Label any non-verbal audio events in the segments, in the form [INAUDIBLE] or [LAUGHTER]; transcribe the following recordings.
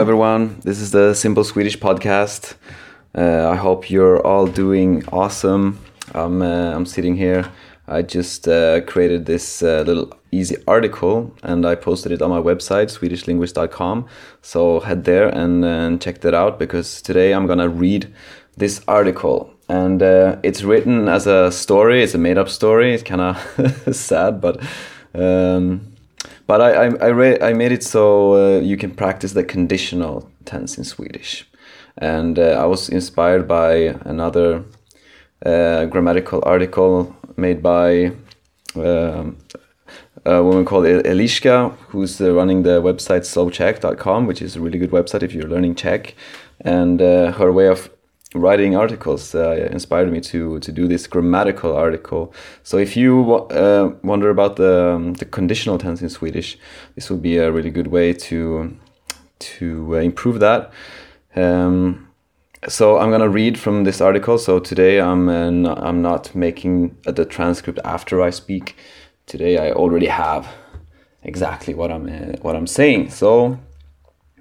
everyone. This is the Simple Swedish podcast. Uh, I hope you're all doing awesome. I'm, uh, I'm sitting here. I just uh, created this uh, little easy article and I posted it on my website, swedishlinguist.com. So head there and, and check that out because today I'm gonna read this article. And uh, it's written as a story, it's a made up story. It's kind of [LAUGHS] sad, but. Um, but I, I, I, re- I made it so uh, you can practice the conditional tense in Swedish. And uh, I was inspired by another uh, grammatical article made by um, a woman called Eliska, who's uh, running the website slowczech.com, which is a really good website if you're learning Czech. And uh, her way of writing articles uh, inspired me to to do this grammatical article. So if you uh, wonder about the um, the conditional tense in Swedish, this will be a really good way to to uh, improve that. Um, so I'm gonna read from this article. So today I'm uh, I'm not making the transcript after I speak. Today I already have exactly what I'm uh, what I'm saying. So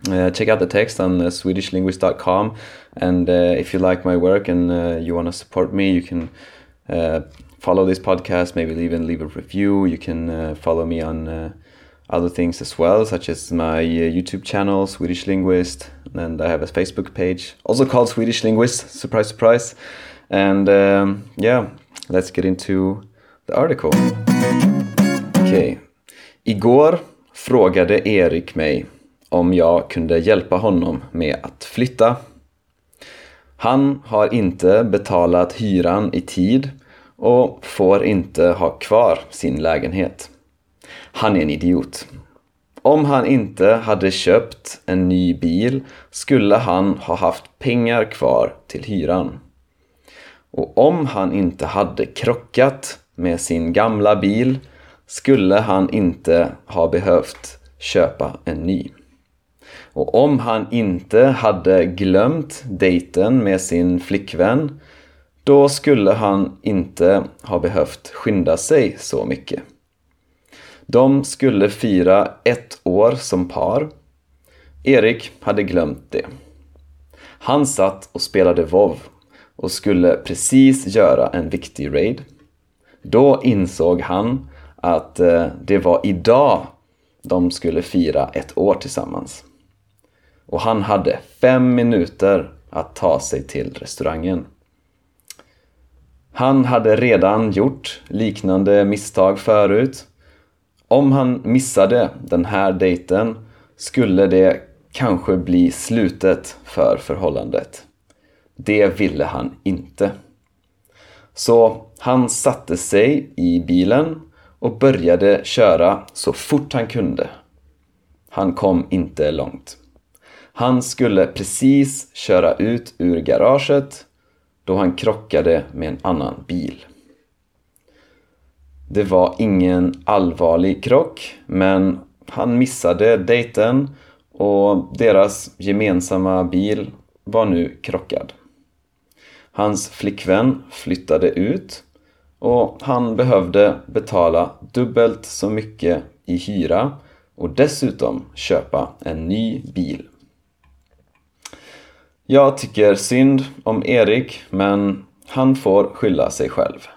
uh, check out the text on uh, swedishlinguist.com and uh, if you like my work and uh, you want to support me you can uh, follow this podcast maybe even leave a review. You can uh, follow me on other things as well such as my youtube channel swedish linguist. And i have a facebook page also called swedish linguist. Surprise surprise. And um, yeah let's get into the article. Okay. Igår frågade erik mig om jag kunde hjälpa honom med att flytta. Han har inte betalat hyran i tid och får inte ha kvar sin lägenhet. Han är en idiot. Om han inte hade köpt en ny bil skulle han ha haft pengar kvar till hyran. Och om han inte hade krockat med sin gamla bil skulle han inte ha behövt köpa en ny. Och om han inte hade glömt dejten med sin flickvän då skulle han inte ha behövt skynda sig så mycket. De skulle fira ett år som par. Erik hade glömt det. Han satt och spelade WoW och skulle precis göra en viktig raid. Då insåg han att eh, det var idag de skulle fira ett år tillsammans och han hade fem minuter att ta sig till restaurangen. Han hade redan gjort liknande misstag förut. Om han missade den här dejten skulle det kanske bli slutet för förhållandet. Det ville han inte. Så han satte sig i bilen och började köra så fort han kunde. Han kom inte långt. Han skulle precis köra ut ur garaget då han krockade med en annan bil. Det var ingen allvarlig krock, men han missade dejten och deras gemensamma bil var nu krockad. Hans flickvän flyttade ut och han behövde betala dubbelt så mycket i hyra och dessutom köpa en ny bil. Jag tycker synd om Erik, men han får skylla sig själv.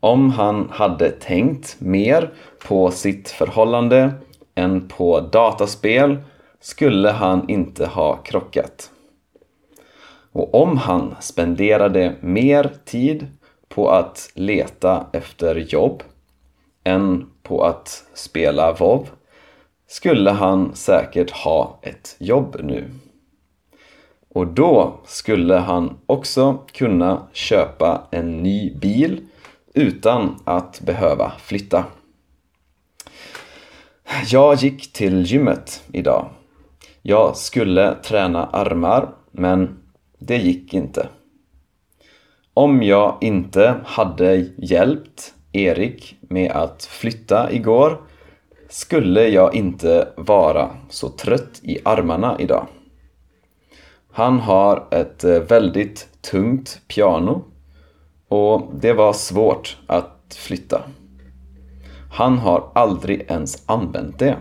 Om han hade tänkt mer på sitt förhållande än på dataspel skulle han inte ha krockat. Och om han spenderade mer tid på att leta efter jobb än på att spela WoW skulle han säkert ha ett jobb nu. Och då skulle han också kunna köpa en ny bil utan att behöva flytta. Jag gick till gymmet idag. Jag skulle träna armar, men det gick inte. Om jag inte hade hjälpt Erik med att flytta igår skulle jag inte vara så trött i armarna idag. Han har ett eh, väldigt tungt piano och det var svårt att flytta. Han har aldrig ens använt det.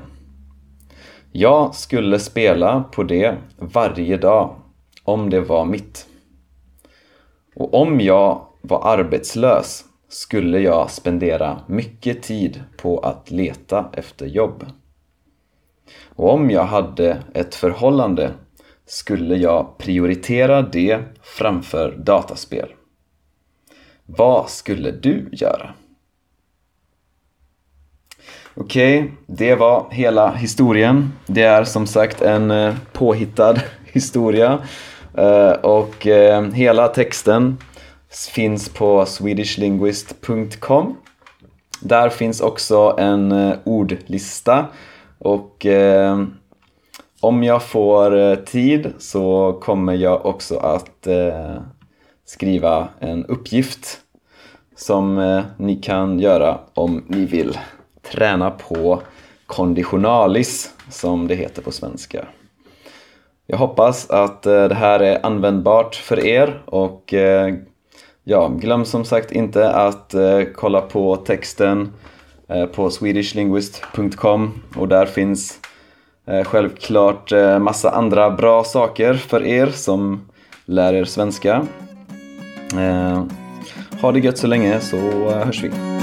Jag skulle spela på det varje dag om det var mitt. Och om jag var arbetslös skulle jag spendera mycket tid på att leta efter jobb. Och om jag hade ett förhållande skulle jag prioritera det framför dataspel. Vad skulle du göra? Okej, okay, det var hela historien. Det är som sagt en eh, påhittad [LAUGHS] historia. Eh, och eh, hela texten finns på swedishlinguist.com. Där finns också en ordlista och om jag får eh, tid så kommer jag också att eh, skriva en uppgift som eh, ni kan göra om ni vill träna på konditionalis som det heter på svenska. Jag hoppas att eh, det här är användbart för er och eh, ja, glöm som sagt inte att eh, kolla på texten på swedishlinguist.com och där finns Eh, självklart eh, massa andra bra saker för er som lär er svenska. Eh, ha det gött så länge så hörs vi.